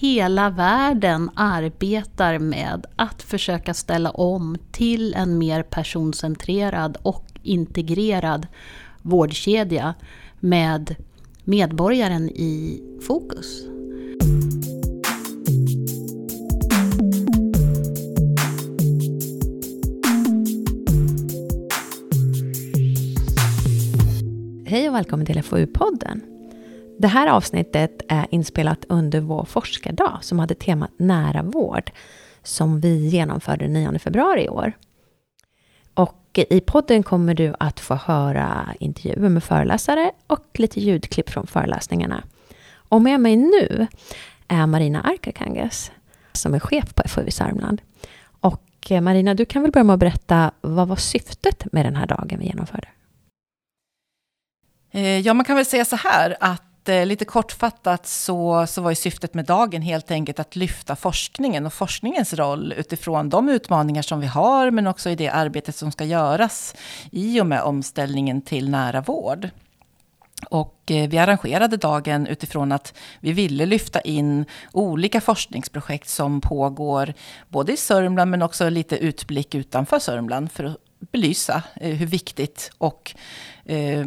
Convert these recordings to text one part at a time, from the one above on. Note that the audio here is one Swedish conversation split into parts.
hela världen arbetar med att försöka ställa om till en mer personcentrerad och integrerad vårdkedja med medborgaren i fokus. Hej och välkommen till FoU-podden. Det här avsnittet är inspelat under vår forskardag som hade temat nära vård som vi genomförde den 9 februari i år. Och i podden kommer du att få höra intervjuer med föreläsare och lite ljudklipp från föreläsningarna. Och med mig nu är Marina Arkakangas som är chef på FoU Sörmland. Och eh, Marina, du kan väl börja med att berätta vad var syftet med den här dagen vi genomförde? Eh, ja, man kan väl säga så här att eh, lite kortfattat så, så var ju syftet med dagen helt enkelt att lyfta forskningen och forskningens roll utifrån de utmaningar som vi har, men också i det arbetet som ska göras i och med omställningen till nära vård. Och eh, vi arrangerade dagen utifrån att vi ville lyfta in olika forskningsprojekt som pågår både i Sörmland men också lite utblick utanför Sörmland för att belysa eh, hur viktigt och eh,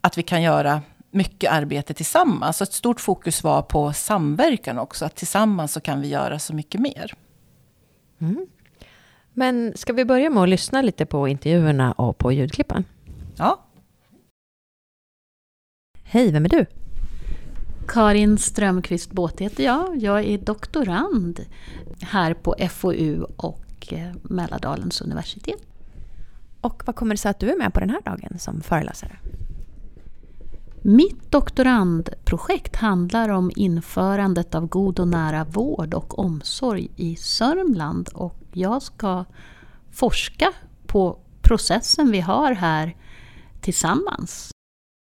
att vi kan göra mycket arbete tillsammans. Så ett stort fokus var på samverkan också, att tillsammans så kan vi göra så mycket mer. Mm. Men ska vi börja med att lyssna lite på intervjuerna och på ljudklippen? Ja. Hej, vem är du? Karin Strömqvist Båt heter jag. Jag är doktorand här på FoU och eh, Mälardalens universitet. Och vad kommer det sig att du är med på den här dagen som föreläsare? Mitt doktorandprojekt handlar om införandet av god och nära vård och omsorg i Sörmland och jag ska forska på processen vi har här tillsammans.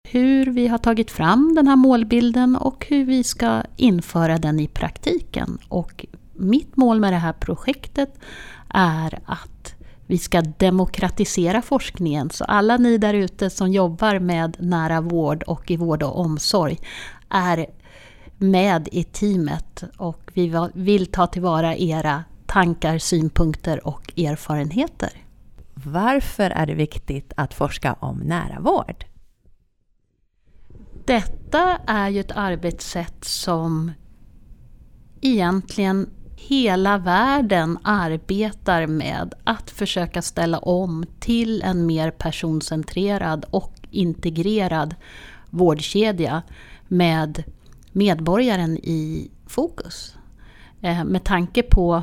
Hur vi har tagit fram den här målbilden och hur vi ska införa den i praktiken. Och mitt mål med det här projektet är att vi ska demokratisera forskningen. Så alla ni där ute som jobbar med nära vård och i vård och omsorg är med i teamet och vi vill ta tillvara era tankar, synpunkter och erfarenheter. Varför är det viktigt att forska om nära vård? Detta är ju ett arbetssätt som egentligen hela världen arbetar med att försöka ställa om till en mer personcentrerad och integrerad vårdkedja med medborgaren i fokus. Eh, med tanke på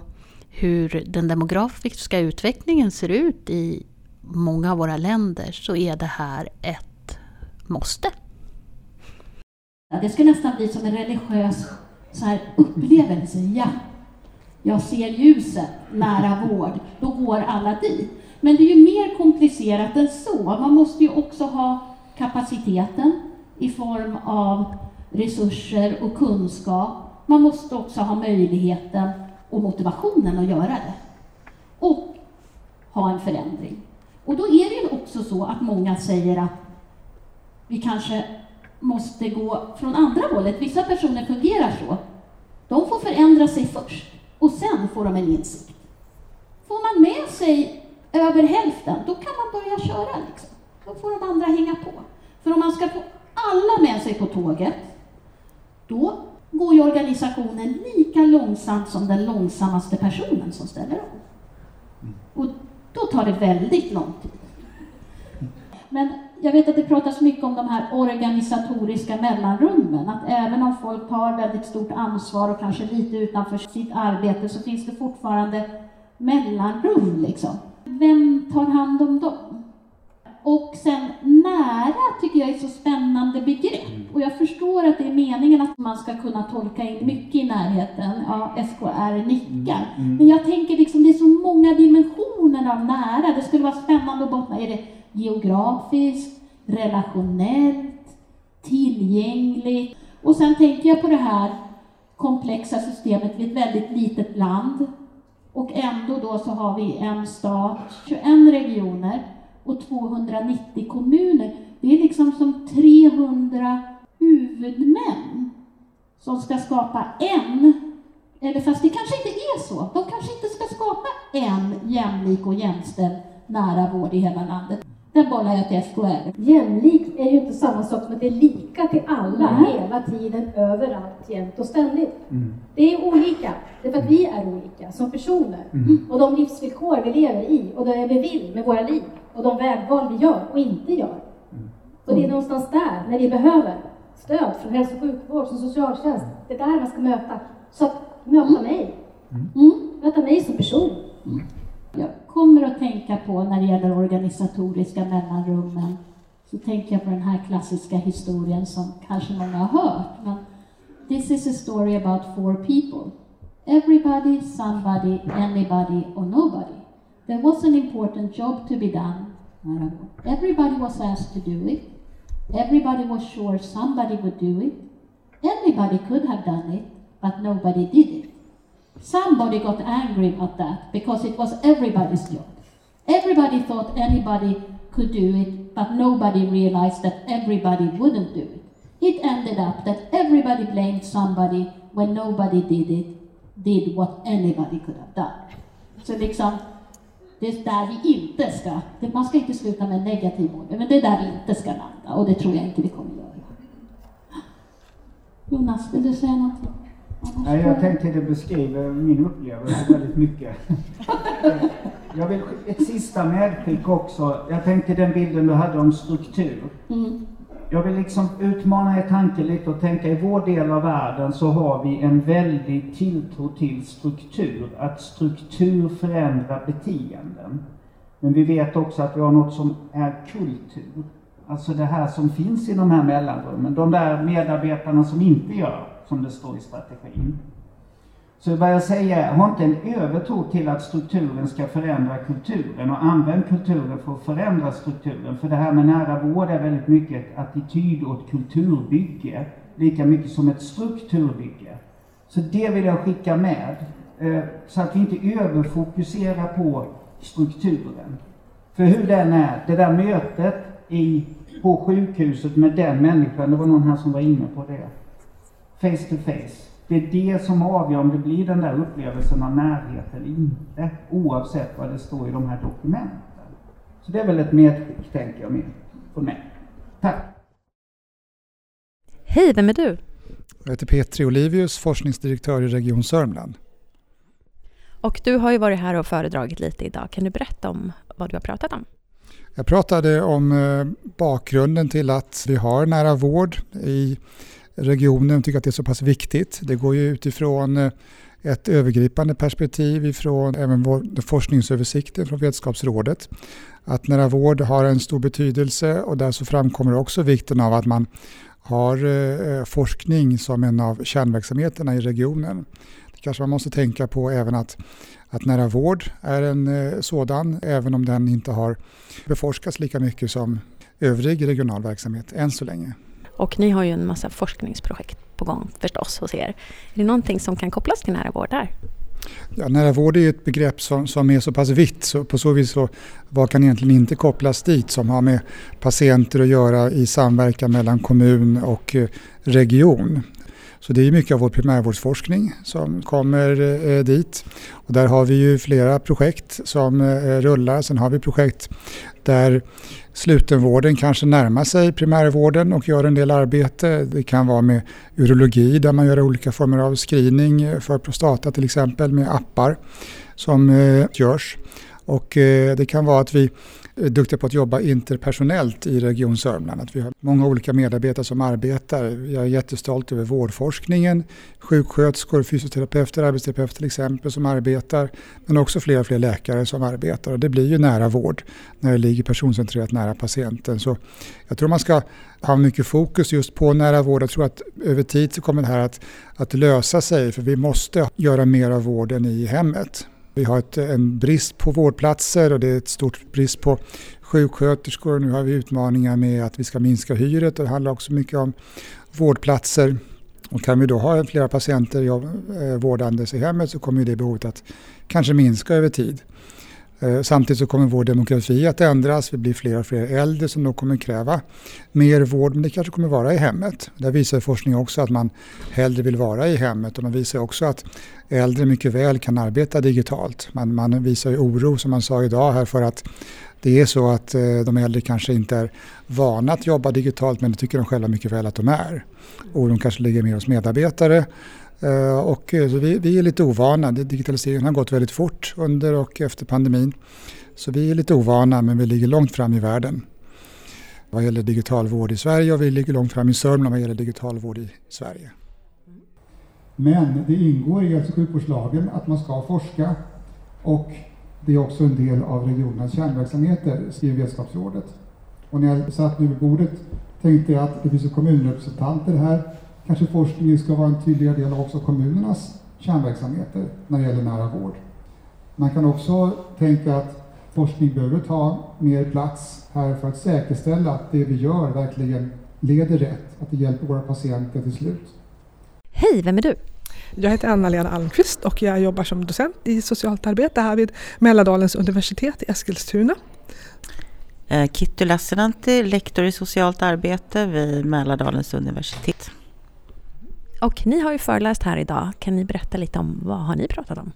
hur den demografiska utvecklingen ser ut i många av våra länder så är det här ett måste. Det ska nästan bli som en religiös så här upplevelse. Ja, jag ser ljuset, nära vård, då går alla dit. Men det är ju mer komplicerat än så. Man måste ju också ha kapaciteten i form av resurser och kunskap. Man måste också ha möjligheten och motivationen att göra det. Och ha en förändring. Och då är det ju också så att många säger att vi kanske måste gå från andra hållet. Vissa personer fungerar så. De får förändra sig först sen får de en insikt. Får man med sig över hälften, då kan man börja köra. Liksom. Då får de andra hänga på. För om man ska få alla med sig på tåget, då går ju organisationen lika långsamt som den långsammaste personen som ställer om. Och då tar det väldigt lång tid. Men jag vet att det pratas mycket om de här organisatoriska mellanrummen, att även om folk tar väldigt stort ansvar och kanske lite utanför sitt arbete så finns det fortfarande mellanrum liksom. Vem tar hand om dem? Och sen nära tycker jag är ett så spännande begrepp. Och jag förstår att det är meningen att man ska kunna tolka in mycket i närheten. Ja, SKR nickar. Men jag tänker liksom, det är så många dimensioner av nära. Det skulle vara spännande att bottna. Är det geografiskt, relationellt, tillgängligt. Och sen tänker jag på det här komplexa systemet. Vi är ett väldigt litet land och ändå då så har vi en stat, 21 regioner och 290 kommuner. Det är liksom som 300 huvudmän som ska skapa en Eller fast det kanske inte är så. De kanske inte ska skapa en jämlik och jämställd nära vård i hela landet. Den bollar jag till SKL. Jämlikt är ju inte samma sak som att det är lika till alla mm. hela tiden, överallt, jämt och ständigt. Mm. Det är olika, det är för att vi är olika som personer. Mm. Och de livsvillkor vi lever i och det vi vill med våra liv och de vägval vi gör och inte gör. Mm. Och det är någonstans där, när vi behöver stöd från hälso och sjukvård, som socialtjänst. Det är där man ska möta. Så att möta mig. Mm. Möta mig som person. Jag kommer att tänka på när det gäller organisatoriska mellanrummen så tänker jag på den här klassiska historien som kanske många har hört. Men this is a story about four people. Everybody, somebody, anybody or nobody. There was an important job to be done. Everybody was asked to do it. Everybody was sure somebody would do it. Anybody could have done it, but nobody did it. Somebody got angry at that because it was everybody's job. Everybody thought anybody could do it, but nobody realized that everybody wouldn't do it. It ended up that everybody blamed somebody when nobody did it, did what anybody could have done. Så liksom, det är där vi inte ska, man ska inte sluta med negativ ord, men det är där vi inte ska landa och det tror jag inte vi kommer göra. Jonas, vill du säga någonting? Nej, jag tänkte att det beskriver min upplevelse väldigt mycket. jag vill ett sista medskick också. Jag tänkte den bilden du hade om struktur. Mm. Jag vill liksom utmana er tanke lite och tänka i vår del av världen så har vi en väldig tilltro till struktur. Att struktur förändrar beteenden. Men vi vet också att vi har något som är kultur. Alltså det här som finns i de här mellanrummen. De där medarbetarna som inte gör som det står i strategin. Så vad jag säger är, ha inte en övertro till att strukturen ska förändra kulturen och använd kulturen för att förändra strukturen. För det här med nära vård är väldigt mycket ett attityd och ett kulturbygge, lika mycket som ett strukturbygge. Så det vill jag skicka med, eh, så att vi inte överfokuserar på strukturen. För hur den är, det där mötet i, på sjukhuset med den människan, det var någon här som var inne på det face to face. Det är det som avgör om det blir den där upplevelsen av närhet eller inte, oavsett vad det står i de här dokumenten. Så det är väl ett medskick, tänker jag, med från mig. Tack! Hej, vem är du? Jag heter Petri Olivius, forskningsdirektör i Region Sörmland. Och du har ju varit här och föredragit lite idag. Kan du berätta om vad du har pratat om? Jag pratade om eh, bakgrunden till att vi har nära vård i regionen tycker att det är så pass viktigt. Det går ju utifrån eh, ett övergripande perspektiv ifrån även vår forskningsöversikten från Vetenskapsrådet. Att nära vård har en stor betydelse och där så framkommer också vikten av att man har eh, forskning som en av kärnverksamheterna i regionen. Det kanske man måste tänka på även att, att nära vård är en eh, sådan, även om den inte har beforskats lika mycket som övrig regional verksamhet än så länge. Och ni har ju en massa forskningsprojekt på gång förstås hos er. Är det någonting som kan kopplas till nära vård där? Ja, nära vård är ett begrepp som, som är så pass vitt så på så vis så vad kan egentligen inte kopplas dit som har med patienter att göra i samverkan mellan kommun och eh, region. Så det är mycket av vår primärvårdsforskning som kommer eh, dit. Och där har vi ju flera projekt som eh, rullar. Sen har vi projekt där slutenvården kanske närmar sig primärvården och gör en del arbete. Det kan vara med urologi där man gör olika former av screening för prostata till exempel med appar som eh, görs. Och det kan vara att vi Eh, duktiga på att jobba interpersonellt i Region Sörmland. Att vi har många olika medarbetare som arbetar. Jag är jättestolt över vårdforskningen, sjuksköterskor, fysioterapeuter, arbetsterapeuter till exempel som arbetar. Men också fler och fler läkare som arbetar. Och det blir ju nära vård när det ligger personcentrerat nära patienten. Så jag tror man ska ha mycket fokus just på nära vård. Jag tror att över tid så kommer det här att, att lösa sig för vi måste göra mer av vården i hemmet. Vi har ett, en brist på vårdplatser och det är ett stort brist på sjuksköterskor. Nu har vi utmaningar med att vi ska minska hyret och det handlar också mycket om vårdplatser. Och kan vi då ha flera patienter eh, vårdandes i hemmet så kommer det behovet att kanske minska över tid. Eh, samtidigt så kommer vår demografi att ändras. Vi blir fler och fler äldre som då kommer kräva mer vård, men det kanske kommer vara i hemmet. Där visar forskning också att man hellre vill vara i hemmet och man visar också att äldre mycket väl kan arbeta digitalt. Man, man visar ju oro, som man sa idag här, för att det är så att eh, de äldre kanske inte är vana att jobba digitalt men det tycker de själva mycket väl att de är. Oron kanske ligger mer hos medarbetare Eh, och eh, vi, vi, är lite ovana. Digitaliseringen har gått väldigt fort under och efter pandemin. Så vi är lite ovana men vi ligger långt fram i världen vad gäller digital vård i Sverige och vi ligger långt fram i Sörmland vad gäller digital vård i Sverige. Men det ingår i hälso och sjukvårdslagen att man ska forska och det är också en del av regionernas kärnverksamheter, skriver Vetenskapsrådet. Och när jag satt nu vid bordet tänkte jag att det finns kommunrepresentanter här kanske forskningen ska vara en tydligare del av också kommunernas kärnverksamheter när det gäller nära vård. Man kan också tänka att forskning behöver ta mer plats här för att säkerställa att det vi gör verkligen leder rätt, att det hjälper våra patienter till slut. Hej, vem är du? Jag heter Anna-Lena Almqvist och jag jobbar som docent i socialt arbete här vid Mälardalens universitet i Eskilstuna. Eh, Kitty Lassinantti, lektor i socialt arbete vid Mälardalens universitet. Och ni har ju föreläst här idag. Kan ni berätta lite om vad har ni pratat om?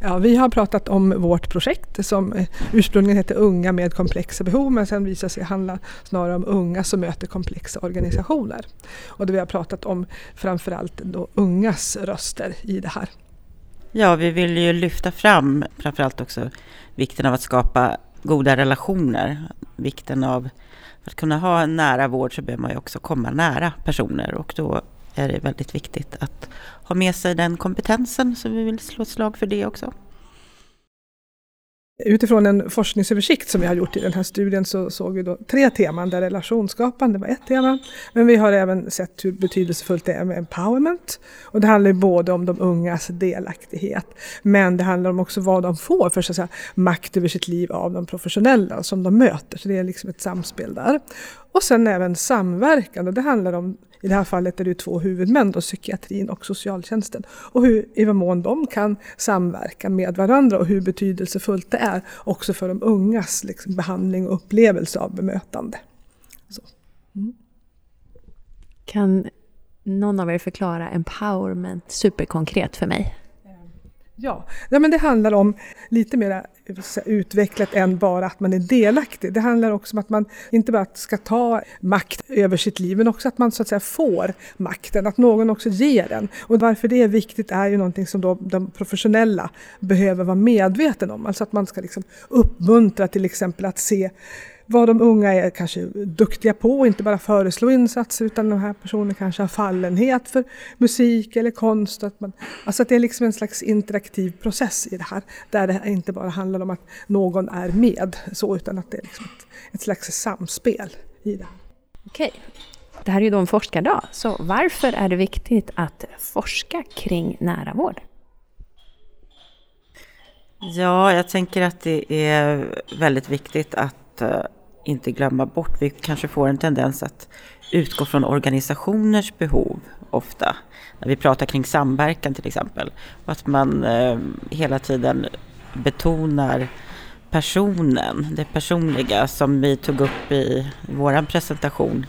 Ja, vi har pratat om vårt projekt som eh, ursprungligen hette Unga med komplexa behov men sen visar sig handla snarare om unga som möter komplexa organisationer. Och det vi har pratat om framförallt då ungas röster i det här. Ja, vi vill ju lyfta fram framförallt också vikten av att skapa goda relationer. Vikten av att kunna ha en nära vård så behöver man ju också komma nära personer och då är det väldigt viktigt att ha med sig den kompetensen, så vi vill slå ett slag för det också. Utifrån en forskningsöversikt som vi har gjort i den här studien så såg vi då tre teman där relationsskapande var ett tema. Men vi har även sett hur betydelsefullt det är med empowerment. Och det handlar både om de ungas delaktighet men det handlar om också vad de får för så att säga, makt över sitt liv av de professionella som de möter. Så det är liksom ett samspel där. Och sen även samverkan och det handlar om i det här fallet är det två huvudmän, då, psykiatrin och socialtjänsten. Och hur, i vad mån de kan samverka med varandra och hur betydelsefullt det är också för de ungas liksom, behandling och upplevelse av bemötande. Mm. Kan någon av er förklara empowerment superkonkret för mig? Ja, ja men det handlar om lite mer utvecklat än bara att man är delaktig. Det handlar också om att man inte bara ska ta makt över sitt liv, men också att man så att säga får makten, att någon också ger den. Och varför det är viktigt är ju någonting som då de professionella behöver vara medveten om. Alltså att man ska liksom uppmuntra till exempel att se vad de unga är kanske duktiga på, inte bara föreslå insatser utan de här personerna kanske har fallenhet för musik eller konst. Att man, alltså att det är liksom en slags interaktiv process i det här, där det inte bara handlar om att någon är med, så, utan att det är liksom ett, ett slags samspel i det. Okej. Det här är ju då en forskardag, så varför är det viktigt att forska kring nära vård? Ja, jag tänker att det är väldigt viktigt att eh, inte glömma bort. Vi kanske får en tendens att utgå från organisationers behov ofta. När vi pratar kring samverkan till exempel. Och att man eh, hela tiden betonar personen, det personliga som vi tog upp i vår presentation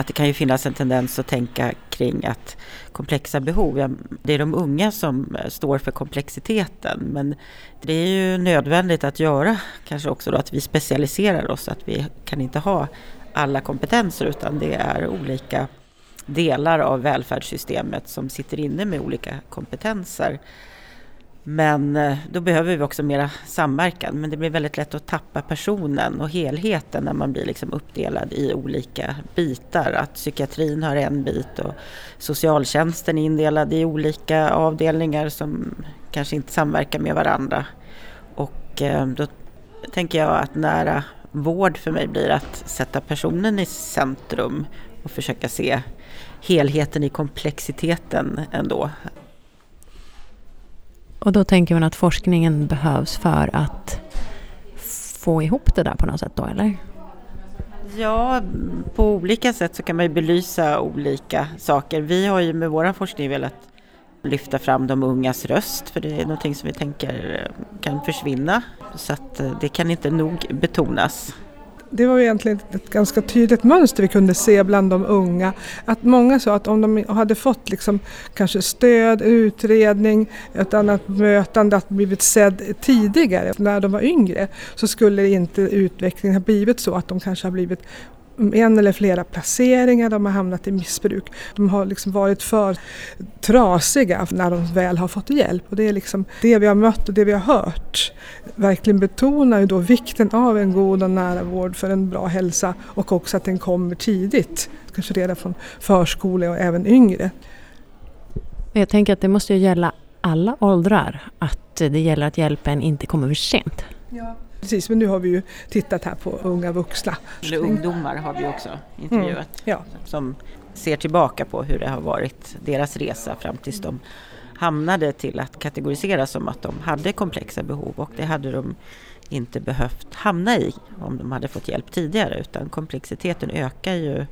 att det kan ju finnas en tendens att tänka kring att komplexa behov, det är de unga som eh, står för komplexiteten. Men det är ju nödvändigt att göra kanske också då att vi specialiserar oss, att vi kan inte ha alla kompetenser utan det är olika delar av välfärdssystemet som sitter inne med olika kompetenser. Men eh, då behöver vi också mera samverkan. Men det blir väldigt lätt att tappa personen och helheten när man blir liksom uppdelad i olika bitar. Att psykiatrin har en bit och socialtjänsten är indelad i olika avdelningar som kanske inte samverkar med varandra. Och eh, då tänker jag att nära vård för mig blir att sätta personen i centrum och försöka se helheten i komplexiteten ändå. Och då tänker man att forskningen behövs för att få ihop det där på något sätt då, eller? Ja, på olika sätt så kan man ju belysa olika saker. Vi har ju med vår forskning velat lyfta fram de ungas röst för det är någonting som vi tänker kan försvinna. Så att eh, det kan inte nog betonas det var egentligen ett ganska tydligt mönster vi kunde se bland de unga. Att många sa att om de hade fått liksom kanske stöd, utredning, ett annat mötande, att blivit sedd tidigare när de var yngre så skulle inte utvecklingen ha blivit så att de kanske har blivit en eller flera placeringar, de har hamnat i missbruk. De har liksom varit för trasiga när de väl har fått hjälp. Och det är liksom det vi har mött och det vi har hört. Verkligen betonar ju då vikten av en god och nära vård för en bra hälsa och också att den kommer tidigt. Kanske redan från förskola och även yngre. Jag tänker att det måste ju gälla alla åldrar, att det gäller att hjälpen inte kommer för sent. Ja. Precis, men nu har vi ju tittat här på unga vuxna. Eller ungdomar har vi också intervjuat. Mm, ja. Som ser tillbaka på hur det har varit deras resa fram tills de hamnade till att kategoriseras som att de hade komplexa behov och det hade de inte behövt hamna i om de hade fått hjälp tidigare utan komplexiteten ökar ju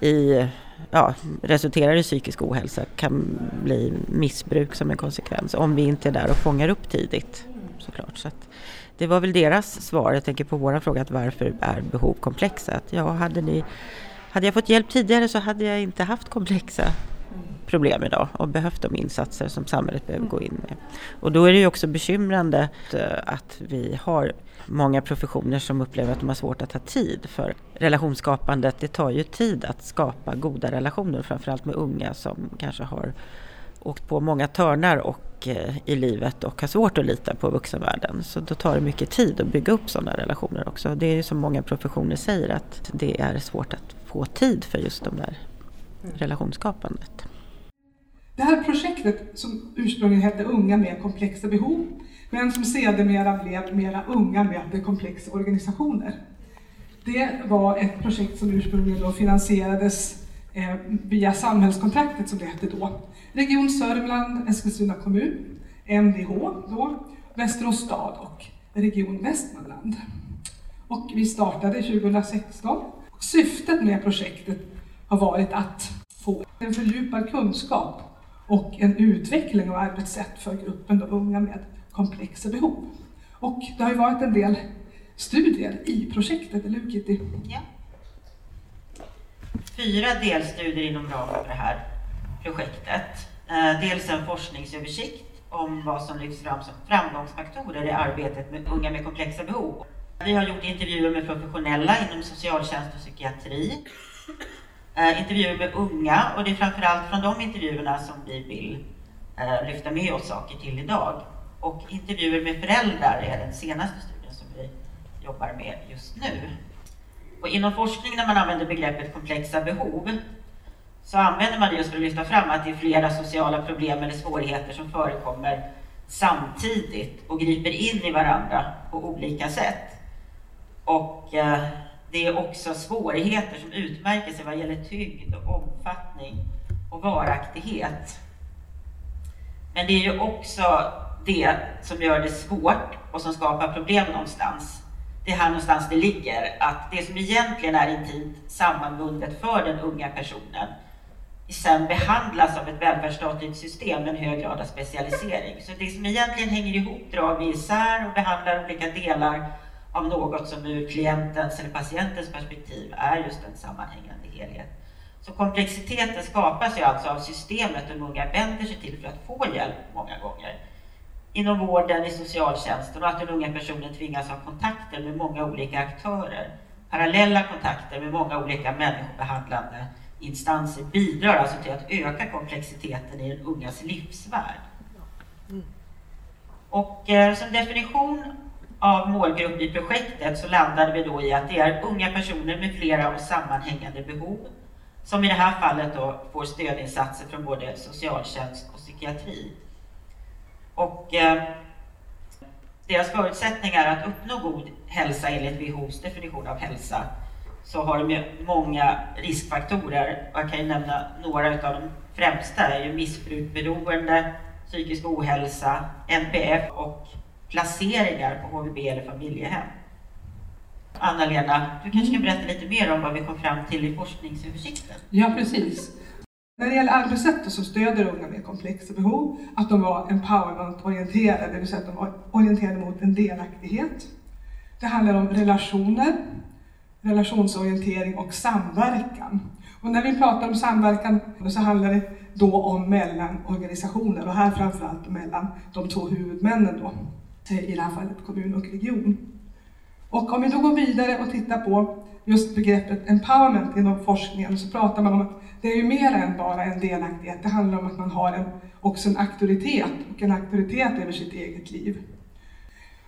i, ja, resulterar i psykisk ohälsa, kan bli missbruk som en konsekvens om vi inte är där och fångar upp tidigt såklart. Så det var väl deras svar, jag tänker på våra fråga, att varför är behov komplexa? Att ja, hade, ni, hade jag fått hjälp tidigare så hade jag inte haft komplexa problem idag och behövt de insatser som samhället behöver gå in med. Och då är det ju också bekymrande att vi har många professioner som upplever att de har svårt att ha tid för relationsskapandet. Det tar ju tid att skapa goda relationer, framförallt med unga som kanske har åkt på många törnar och, eh, i livet och har svårt att lita på vuxenvärlden. Så då tar det mycket tid att bygga upp sådana relationer också. Det är ju som många professioner säger att det är svårt att få tid för just de där relationsskapandet. Det här projektet som ursprungligen hette Unga med komplexa behov men som sedermera blev mera Unga med komplexa organisationer. Det var ett projekt som ursprungligen då finansierades eh, via Samhällskontraktet som det hette då. Region Sörmland, Eskilstuna kommun, MDH då, Västerås stad och Region Västmanland. Och vi startade 2016. Syftet med projektet har varit att få en fördjupad kunskap och en utveckling av arbetssätt för gruppen då unga med komplexa behov. Och det har ju varit en del studier i projektet, eller hur Kitty? Ja. Fyra delstudier inom ramen för det här projektet. Eh, dels en forskningsöversikt om vad som lyfts fram som framgångsfaktorer i arbetet med unga med komplexa behov. Vi har gjort intervjuer med professionella inom socialtjänst och psykiatri. Eh, intervjuer med unga och det är framförallt från de intervjuerna som vi vill eh, lyfta med oss saker till idag. Och intervjuer med föräldrar är den senaste studien som vi jobbar med just nu. Och inom forskning när man använder begreppet komplexa behov så använder man det just för att lyfta fram att det är flera sociala problem eller svårigheter som förekommer samtidigt och griper in i varandra på olika sätt. Och eh, det är också svårigheter som utmärker sig vad gäller tyngd, och omfattning och varaktighet. Men det är ju också det som gör det svårt och som skapar problem någonstans. Det är här någonstans det ligger, att det som egentligen är intimt sammanbundet för den unga personen sen behandlas av ett välfärdsstatligt system med en hög grad av specialisering. Så det som egentligen hänger ihop drar vi isär och behandlar olika delar av något som ur klientens eller patientens perspektiv är just en sammanhängande helhet. Så komplexiteten skapas ju alltså av systemet de unga vänder sig till för att få hjälp många gånger. Inom vården, i socialtjänsten och att den unga personen tvingas ha kontakter med många olika aktörer. Parallella kontakter med många olika människobehandlande instanser bidrar alltså till att öka komplexiteten i den ungas livsvärld. Och eh, som definition av målgrupp i projektet så landade vi då i att det är unga personer med flera och sammanhängande behov som i det här fallet då får stödinsatser från både socialtjänst och psykiatri. Och eh, deras förutsättningar att uppnå god hälsa enligt WHOs definition av hälsa så har de ju många riskfaktorer. Jag kan ju nämna några av de främsta är ju missbruk, beroende, psykisk ohälsa, NPF och placeringar på HVB eller familjehem. Anna-Lena, du kanske kan berätta lite mer om vad vi kom fram till i forskningsöversikten? Ja, precis. När det gäller arbetssätt så stöder unga med komplexa behov att de var empowerment-orienterade, det vill säga att de var orienterade mot en delaktighet. Det handlar om relationer, relationsorientering och samverkan. Och när vi pratar om samverkan så handlar det då om mellan organisationer och här framförallt mellan de två huvudmännen då, i det här fallet kommun och region. Och om vi då går vidare och tittar på just begreppet empowerment inom forskningen så pratar man om att det är ju mer än bara en delaktighet. Det handlar om att man har en, också en auktoritet och en auktoritet över sitt eget liv.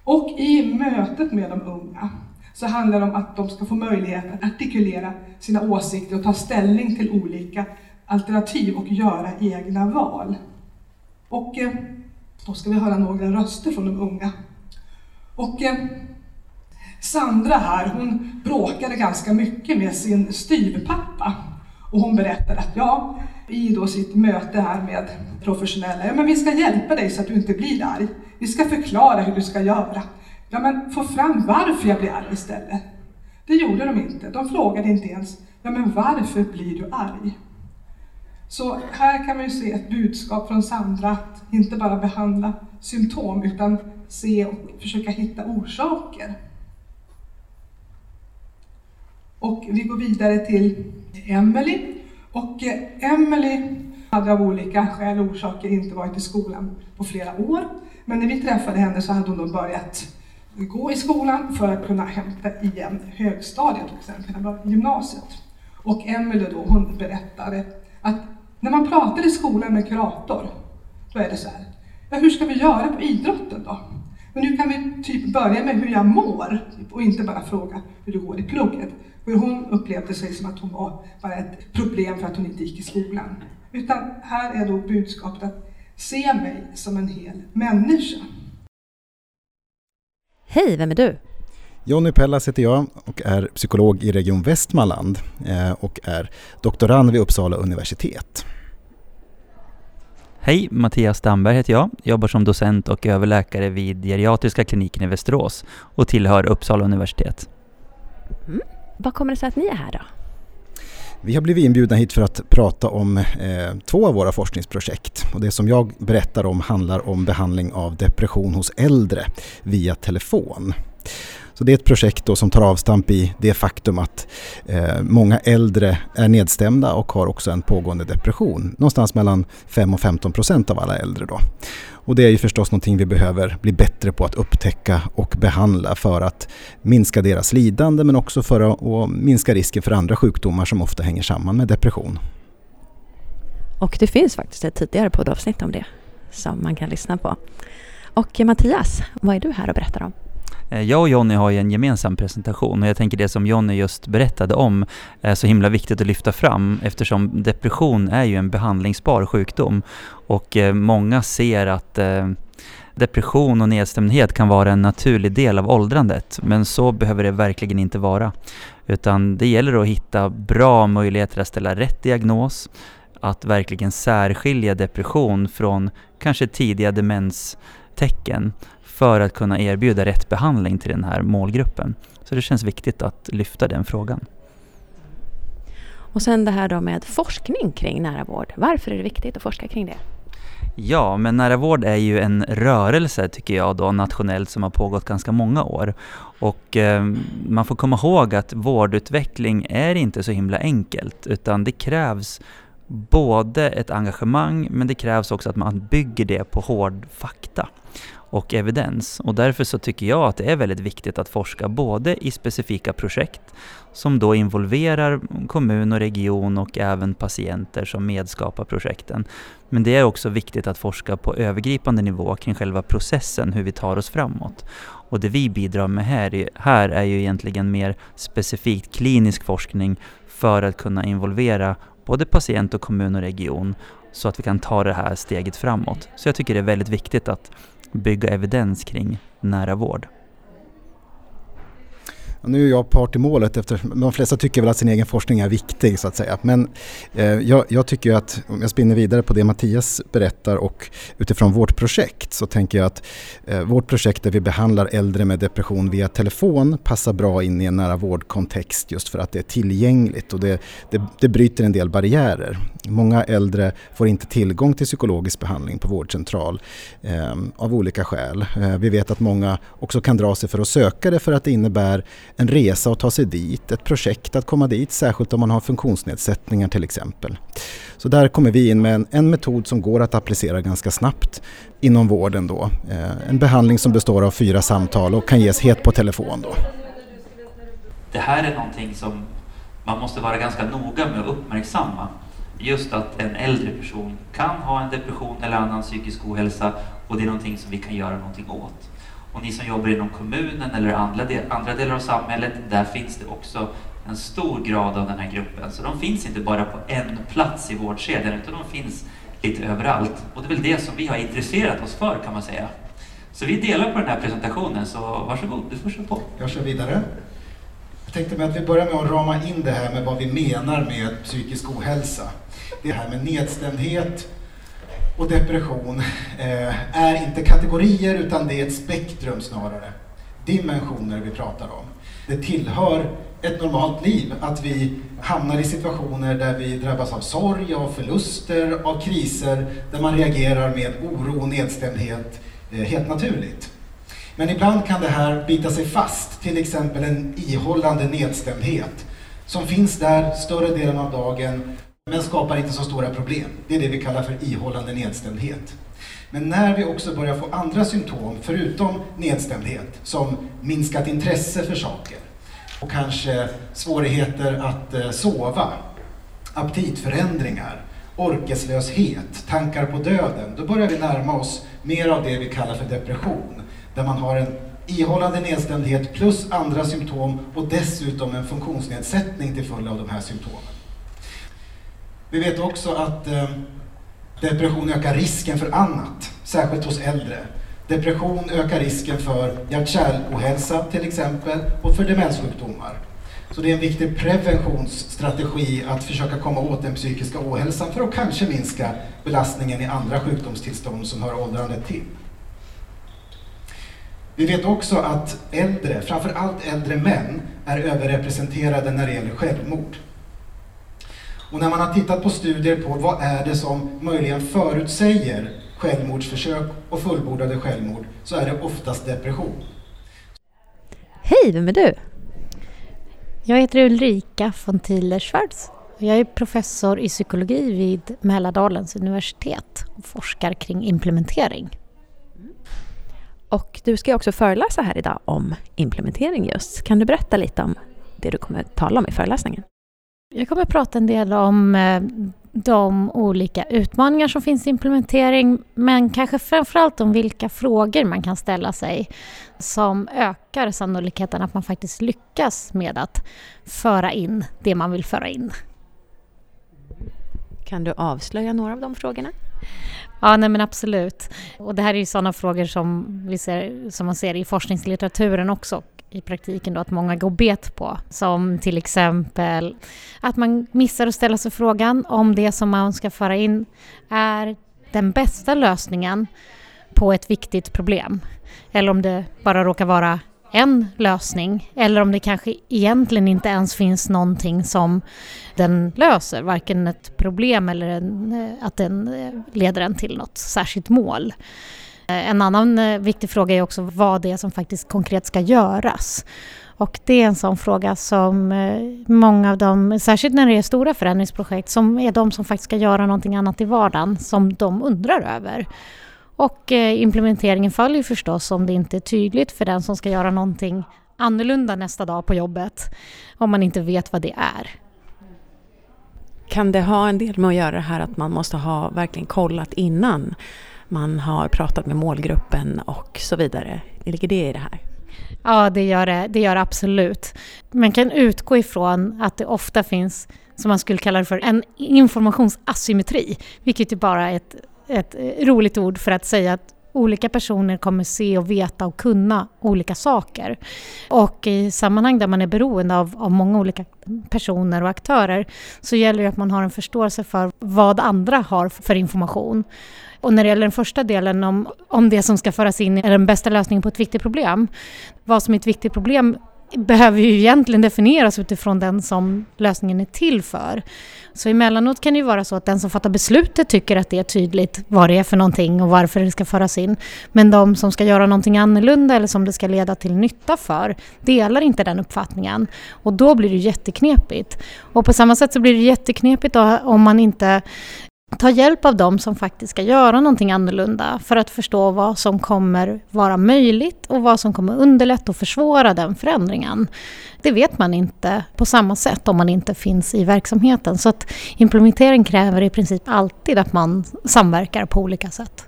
Och i mötet med de unga så handlar det om att de ska få möjlighet att artikulera sina åsikter och ta ställning till olika alternativ och göra egna val. Och eh, då ska vi höra några röster från de unga. Och eh, Sandra här, hon bråkade ganska mycket med sin styvpappa. Och hon berättade att ja, i då sitt möte här med professionella, ja men vi ska hjälpa dig så att du inte blir arg. Vi ska förklara hur du ska göra. Ja men få fram varför jag blir arg istället. Det gjorde de inte. De frågade inte ens, ja men varför blir du arg? Så här kan man ju se ett budskap från Sandra att inte bara behandla symptom utan se och försöka hitta orsaker. Och vi går vidare till Emily. Och eh, Emily hade av olika skäl och orsaker inte varit i skolan på flera år. Men när vi träffade henne så hade hon då börjat gå i skolan för att kunna hämta igen högstadiet och sen kunna börja gymnasiet. Och Emelie då, hon berättade att när man pratar i skolan med kurator, då är det så här, ja hur ska vi göra på idrotten då? Men nu kan vi typ börja med hur jag mår typ, och inte bara fråga hur det går i plugget. För hon upplevde sig som att hon var bara ett problem för att hon inte gick i skolan. Utan här är då budskapet att se mig som en hel människa. Hej, vem är du? Jonny Pellas heter jag och är psykolog i Region Västmanland eh, och är doktorand vid Uppsala universitet. Hej, Mattias Damberg heter jag. Jobbar som docent och överläkare vid geriatriska kliniken i Västerås och tillhör Uppsala universitet. Mm. Vad kommer det sig att ni är här då? Vi har blivit inbjudna hit för att prata om eh, två av våra forskningsprojekt. Och det som jag berättar om handlar om behandling av depression hos äldre via telefon. Så det är ett projekt då som tar avstamp i det faktum att eh, många äldre är nedstämda och har också en pågående depression. Någonstans mellan 5 och 15 procent av alla äldre då. Och det är ju förstås någonting vi behöver bli bättre på att upptäcka och behandla för att minska deras lidande men också för att minska risken för andra sjukdomar som ofta hänger samman med depression. Och det finns faktiskt ett tidigare poddavsnitt om det som man kan lyssna på. Och Mattias, vad är du här och berättar om? Eh, jag och Jonny har ju en gemensam presentation och jag tänker det som Jonny just berättade om är så himla viktigt att lyfta fram eftersom depression är ju en behandlingsbar sjukdom och eh, många ser att eh, depression och nedstämdhet kan vara en naturlig del av åldrandet men så behöver det verkligen inte vara. Utan det gäller att hitta bra möjligheter att ställa rätt diagnos, att verkligen särskilja depression från kanske tidiga demenstecken för att kunna erbjuda rätt behandling till den här målgruppen. Så det känns viktigt att lyfta den frågan. Och sen det här då med forskning kring nära vård. Varför är det viktigt att forska kring det? Ja, men nära vård är ju en rörelse tycker jag då nationellt som har pågått ganska många år. Och eh, man får komma ihåg att vårdutveckling är inte så himla enkelt utan det krävs både ett engagemang men det krävs också att man bygger det på hård fakta och evidens. Och därför så tycker jag att det är väldigt viktigt att forska både i specifika projekt som då involverar kommun och region och även patienter som medskapar projekten. Men det är också viktigt att forska på övergripande nivå kring själva processen, hur vi tar oss framåt. Och det vi bidrar med här, här är ju egentligen mer specifikt klinisk forskning för att kunna involvera både patient och kommun och region så att vi kan ta det här steget framåt. Så jag tycker det är väldigt viktigt att bygga evidens kring nära vård nu är jag part i målet eftersom de flesta tycker väl att sin egen forskning är viktig så att säga. Men eh, jag, jag, tycker att om jag spinner vidare på det Mattias berättar och utifrån vårt projekt så tänker jag att eh, vårt projekt där vi behandlar äldre med depression via telefon passar bra in i en nära vårdkontext just för att det är tillgängligt och det, det, det bryter en del barriärer. Många äldre får inte tillgång till psykologisk behandling på vårdcentral eh, av olika skäl. Eh, vi vet att många också kan dra sig för att söka det för att det innebär en resa att ta sig dit, ett projekt att komma dit, särskilt om man har funktionsnedsättningar till exempel. Så där kommer vi in med en, en metod som går att applicera ganska snabbt inom vården då. Eh, en behandling som består av fyra samtal och kan ges helt på telefon då. Det här är någonting som man måste vara ganska noga med att uppmärksamma. Just att en äldre person kan ha en depression eller annan psykisk ohälsa och det är någonting som vi kan göra någonting åt. Och ni som jobbar inom kommunen eller andra, del, andra delar av samhället, där finns det också en stor grad av den här gruppen. Så de finns inte bara på en plats i vårdkedjan, utan de finns lite överallt. Och det är väl det som vi har intresserat oss för kan man säga. Så vi delar på den här presentationen, så varsågod, du får köra på. Jag kör vidare. Jag tänkte mig att vi börjar med att rama in det här med vad vi menar med psykisk ohälsa. Det här med nedstämdhet, och depression eh, är inte kategorier utan det är ett spektrum snarare. Dimensioner vi pratar om. Det tillhör ett normalt liv att vi hamnar i situationer där vi drabbas av sorg, av förluster, av kriser, där man reagerar med oro och nedstämdhet eh, helt naturligt. Men ibland kan det här bita sig fast, till exempel en ihållande nedstämdhet som finns där större delen av dagen men skapar inte så stora problem. Det är det vi kallar för ihållande nedstämdhet. Men när vi också börjar få andra symptom, förutom nedstämdhet, som minskat intresse för saker och kanske svårigheter att eh, sova, aptitförändringar, orkeslöshet, tankar på döden, då börjar vi närma oss mer av det vi kallar för depression, där man har en ihållande nedstämdhet plus andra symptom och dessutom en funktionsnedsättning till följd av de här symptomen. Vi vet också att eh, depression ökar risken för annat, särskilt hos äldre. Depression ökar risken för hjärt-kärlohälsa till exempel och för demenssjukdomar. Så det är en viktig preventionsstrategi att försöka komma åt den psykiska ohälsan för att kanske minska belastningen i andra sjukdomstillstånd som hör åldrandet till. Vi vet också att äldre, framförallt äldre män, är överrepresenterade när det gäller självmord. Och när man har tittat på studier på vad är det som möjligen förutsäger självmordsförsök och fullbordade självmord så är det oftast depression. Hej, vem är du? Jag heter Ulrika von Thiele-Schwarz. Jag är professor i psykologi vid Mälardalens universitet och forskar kring implementering. Och du ska också föreläsa här idag om implementering just. Kan du berätta lite om det du kommer tala om i föreläsningen? Jag kommer att prata en del om eh, de olika utmaningar som finns i implementering men kanske framförallt om vilka frågor man kan ställa sig som ökar sannolikheten att man faktiskt lyckas med att föra in det man vill föra in. Kan du avslöja några av de frågorna? Ja, nej men absolut. Och det här är ju sådana frågor som, vi ser, som man ser i forskningslitteraturen också i praktiken då att många går bet på. Som till exempel att man missar att ställa sig frågan om det som man ska föra in är den bästa lösningen på ett viktigt problem. Eller om det bara råkar vara en lösning eller om det kanske egentligen inte ens finns någonting som den löser, varken ett problem eller en, eh, att den eh, leder en till något särskilt mål. Eh, en annan eh, viktig fråga är också vad det är som faktiskt konkret ska göras. Och det är en sån fråga som eh, många av dem, särskilt när det är stora förändringsprojekt, som är de som faktiskt ska göra någonting annat i vardagen, som de undrar över. Och implementeringen följer förstås om det inte är tydligt för den som ska göra någonting annorlunda nästa dag på jobbet, om man inte vet vad det är. Kan det ha en del med att göra det här att man måste ha verkligen kollat innan man har pratat med målgruppen och så vidare. Ligger det i det här? Ja, det gör det. Det gör det absolut. Man kan utgå ifrån att det ofta finns, som man skulle kalla det för, en informationsasymmetri, vilket är bara ett, ett roligt ord för att säga att olika personer kommer se och veta och kunna olika saker. Och i sammanhang där man är beroende av, av många olika personer och aktörer så gäller det att man har en förståelse för vad andra har för information. Och när det gäller den första delen om, om det som ska föras in är den bästa lösningen på ett viktigt problem. Vad som är ett viktigt problem behöver ju egentligen definieras utifrån den som lösningen är till för. Så emellanåt kan det ju vara så att den som fattar beslutet tycker att det är tydligt vad det är för någonting och varför det ska föras in. Men de som ska göra någonting annorlunda eller som det ska leda till nytta för delar inte den uppfattningen. Och då blir det jätteknepigt. Och på samma sätt så blir det jätteknepigt om man inte ta hjälp av dem som faktiskt ska göra någonting annorlunda för att förstå vad som kommer vara möjligt och vad som kommer underlätta och försvåra den förändringen. Det vet man inte på samma sätt om man inte finns i verksamheten. Så att implementering kräver i princip alltid att man samverkar på olika sätt.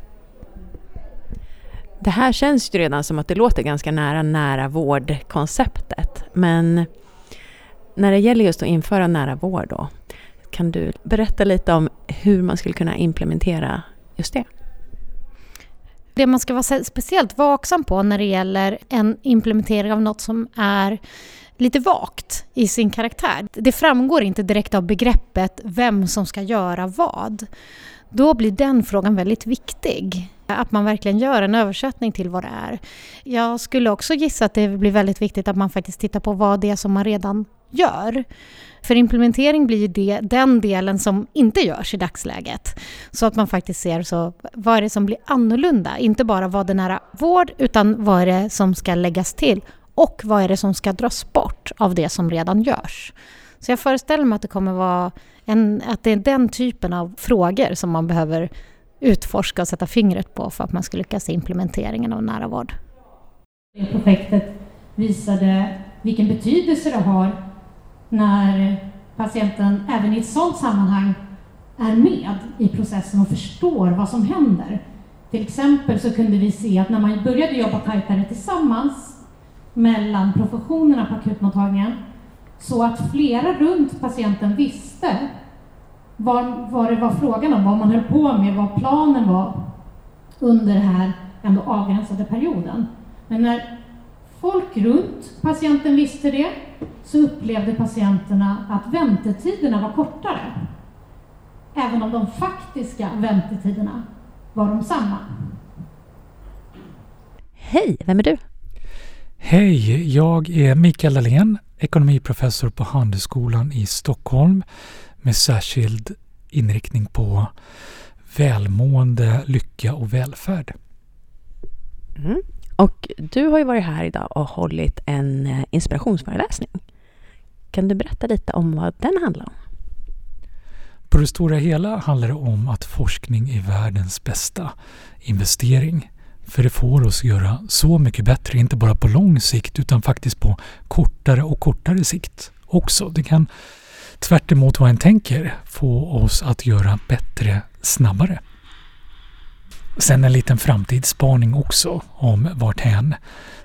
Det här känns ju redan som att det låter ganska nära nära vårdkonceptet. Men när det gäller just att införa nära vård då, kan du berätta lite om hur man skulle kunna implementera just det? Det man ska vara speciellt vaksam på när det gäller en implementering av något som är lite vagt i sin karaktär. Det framgår inte direkt av begreppet vem som ska göra vad. Då blir den frågan väldigt viktig. Att man verkligen gör en översättning till vad det är. Jag skulle också gissa att det blir väldigt viktigt att man faktiskt tittar på vad det är som man redan gör. För implementering blir ju det, den delen som inte görs i dagsläget. Så att man faktiskt ser så, vad är det som blir annorlunda? Inte bara vad det nära vård, utan vad är det som ska läggas till? Och vad är det som ska dras bort av det som redan görs? Så jag föreställer mig att det kommer vara en, att det är den typen av frågor som man behöver utforska och sätta fingret på för att man ska lyckas i implementeringen av nära vård. Projektet visade vilken betydelse det har när patienten även i ett sådant sammanhang är med i processen och förstår vad som händer. Till exempel så kunde vi se att när man började jobba tajtare tillsammans mellan professionerna på akutmottagningen så att flera runt patienten visste vad, vad det var frågan om, vad man höll på med, vad planen var under den här ändå avgränsade perioden. Men när folk runt patienten visste det så upplevde patienterna att väntetiderna var kortare. Även om de faktiska väntetiderna var de samma. Hej, vem är du? Hej, jag är Mikael Dahlén, ekonomiprofessor på Handelshögskolan i Stockholm med särskild inriktning på välmående, lycka och välfärd. Mm. Och du har ju varit här idag och hållit en eh, inspirationsföreläsning. Kan du berätta lite om vad den handlar om? På det stora hela handlar det om att forskning är världens bästa investering. För det får oss att göra så mycket bättre, inte bara på lång sikt utan faktiskt på kortare och kortare sikt också. Det kan tvärt vad en tänker få oss att göra bättre snabbare. Sen en liten framtidsspaning också om varthän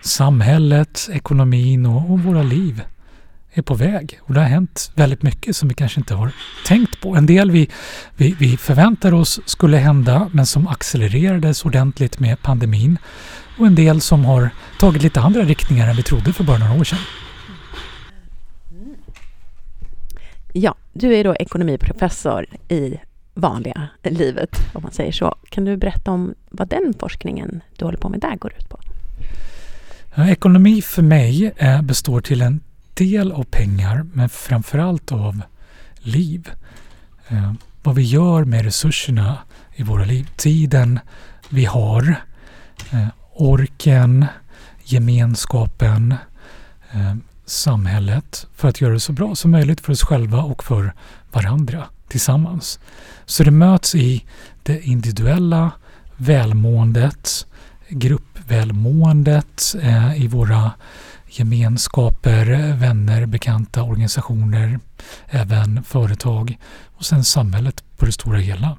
samhället, ekonomin och, och våra liv är på väg. Och det har hänt väldigt mycket som vi kanske inte har tänkt på. En del vi, vi, vi förväntar oss skulle hända men som accelererades ordentligt med pandemin. Och en del som har tagit lite andra riktningar än vi trodde för bara några år sedan. Ja, du är då ekonomiprofessor i vanliga livet, om man säger så. Kan du berätta om vad den forskningen du håller på med där går ut på? Ja, ekonomi för mig består till en del av pengar, men framförallt av liv. Eh, vad vi gör med resurserna i våra liv. Tiden vi har, eh, orken, gemenskapen, eh, samhället för att göra det så bra som möjligt för oss själva och för varandra tillsammans. Så det möts i det individuella välmåendet, gruppvälmåendet eh, i våra gemenskaper, vänner, bekanta, organisationer, även företag och sen samhället på det stora hela.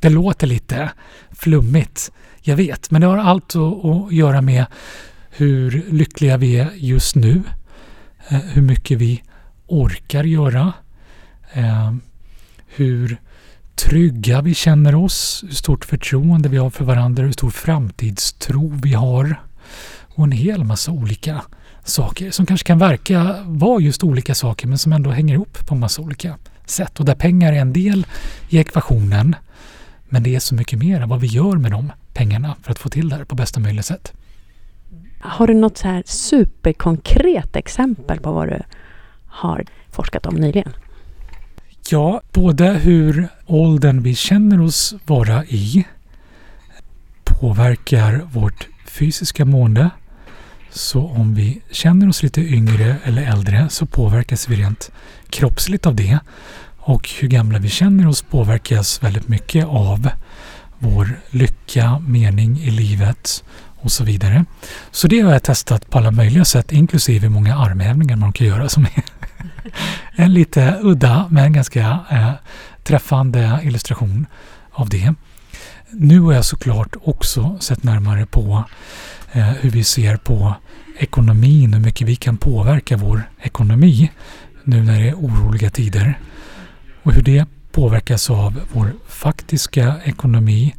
Det låter lite flummigt, jag vet, men det har allt att, göra med hur lyckliga vi är just nu, eh, hur mycket vi orkar göra, eh, hur trygga vi känner oss, hur stort förtroende vi har för varandra, hur stor framtidstro vi har och en hel massa olika saker som kanske kan verka vara just olika saker men som ändå hänger ihop på en massa olika sätt och där pengar är en del i ekvationen men det är så mycket mer än vad vi gör med de pengarna för att få till det här på bästa möjliga sätt. Har du något så här superkonkret exempel på vad du har forskat om nyligen? Ja, både hur åldern vi känner oss vara i påverkar vårt fysiska mående. Så om vi känner oss lite yngre eller äldre så påverkas vi rent kroppsligt av det. Och hur gamla vi känner oss påverkas väldigt mycket av vår lycka, mening i livet och så vidare. Så det har jag testat på alla möjliga sätt, inklusive många armhävningar man kan göra som är en lite udda men ganska eh, träffande illustration av det. Nu har jag såklart också sett närmare på eh, hur vi ser på ekonomin, hur mycket vi kan påverka vår ekonomi nu när det är oroliga tider. Och hur det påverkas av vår faktiska ekonomi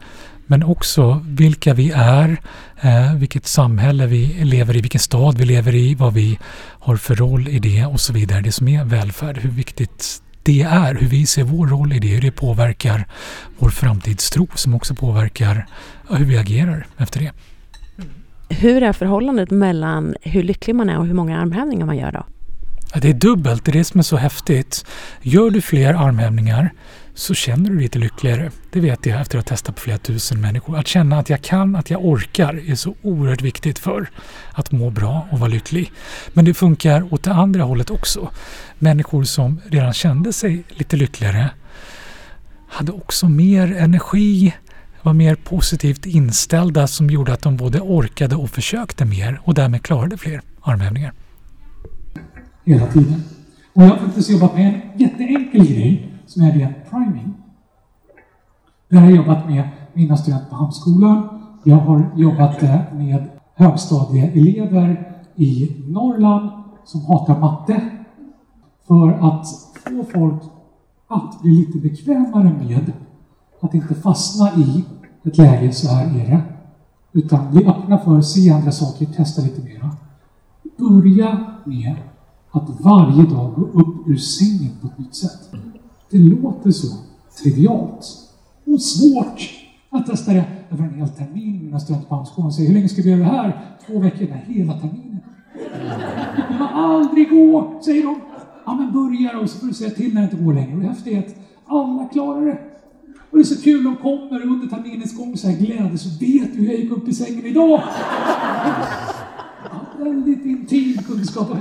men också vilka vi är, eh, vilket samhälle vi lever i, vilken stad vi lever i, vad vi har för roll i det och så vidare. Det som är välfärd, hur viktigt det är, hur vi ser vår roll i det, hur det påverkar vår framtidstro som också påverkar hur vi agerar efter det. Hur är förhållandet mellan hur lycklig man är och hur många armhävningar man gör då? Det är dubbelt, det är det som är så häftigt. Gör du fler armhävningar så känner du dig lite lyckligare. Det vet jag efter att ha testat på flera tusen människor. Att känna att jag kan, att jag orkar är så oerhört viktigt för att må bra och vara lycklig. Men det funkar åt det andra hållet också. Människor som redan kände sig lite lyckligare hade också mer energi, var mer positivt inställda som gjorde att de både orkade och försökte mer och därmed klarade fler armhävningar. Hela tiden. Och jag har faktiskt jobbat med en jätteenkel grej som är det priming. Där har jag jobbat med mina studenter på Hamnskolan. Jag har jobbat med högstadieelever i Norrland som hatar matte. För att få folk att bli lite bekvämare med att inte fastna i ett läge, så här är det. Utan bli öppna för att se andra saker, testa lite mera. Börja med att varje dag gå upp ur sängen på ett nytt sätt. Det låter så trivialt och svårt att testa det över en hel termin. Mina studenter på Hamnskolan säger, hur länge ska vi göra det här? Två veckor? Nej, hela terminen. Det kommer aldrig gå, säger de. Ja, men börja och så får du säga till när det inte går längre. Och det häftiga är att alla klarar det. Och det är så kul, de kommer under terminens gång så här glädje, så vet du hur jag gick upp i sängen idag? Ja, väldigt intimt kunskap om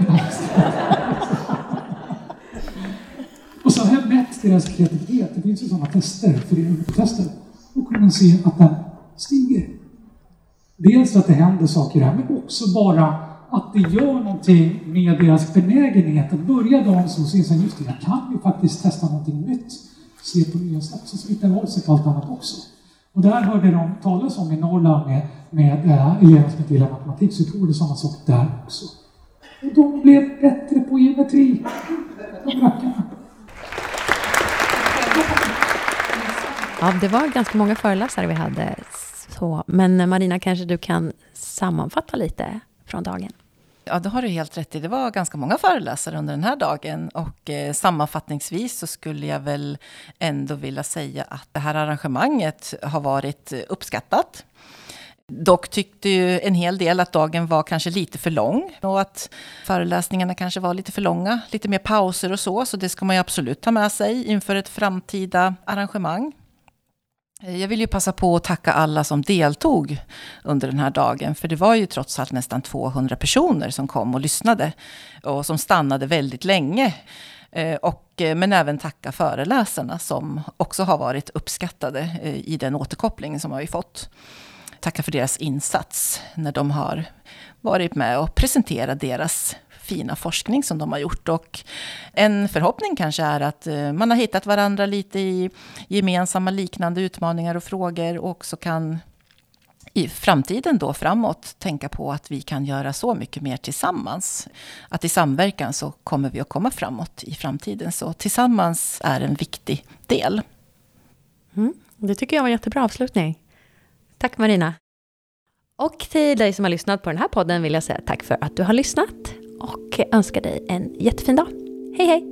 Och så har jag mätt deras kreativitet. Det finns ju sådana tester, föreningstester. Och man se att den stiger. Dels att det händer saker här, men också bara att det gör någonting med deras benägenhet att börja dagen så ser se just det, jag kan ju faktiskt testa någonting nytt. Se på nya sätt. Så smittar av sig på allt annat också. Och där hörde de talas om i Norrland med, med äh, elever som inte gillar matematik, så jag tror det samma sak där också. Och de blev bättre på geometri. De rackarna. Ja, det var ganska många föreläsare vi hade. Så, men Marina, kanske du kan sammanfatta lite från dagen? Ja, det har du helt rätt i. Det var ganska många föreläsare under den här dagen. Och eh, sammanfattningsvis så skulle jag väl ändå vilja säga att det här arrangemanget har varit uppskattat. Dock tyckte ju en hel del att dagen var kanske lite för lång och att föreläsningarna kanske var lite för långa. Lite mer pauser och så, så det ska man ju absolut ta med sig inför ett framtida arrangemang. Eh, jag vill ju passa på att tacka alla som deltog under den här dagen. För det var ju trots allt nästan 200 personer som kom och lyssnade. Och som stannade väldigt länge. Eh, och, eh, men även tacka föreläsarna som också har varit uppskattade i den återkoppling som vi fått. Tacka för deras insats när de har varit med och presenterat deras fina forskning som de har gjort. Och en förhoppning kanske är att eh, man har hittat varandra lite i gemensamma liknande utmaningar och frågor och också kan i framtiden då framåt tänka på att vi kan göra så mycket mer tillsammans. Att i samverkan så kommer vi att komma framåt i framtiden. Så tillsammans är en viktig del. Mm, det tycker jag var en jättebra avslutning. Tack Marina. Och till dig som har lyssnat på den här podden vill jag säga tack för att du har lyssnat och önskar dig en jättefin dag. Hej hej!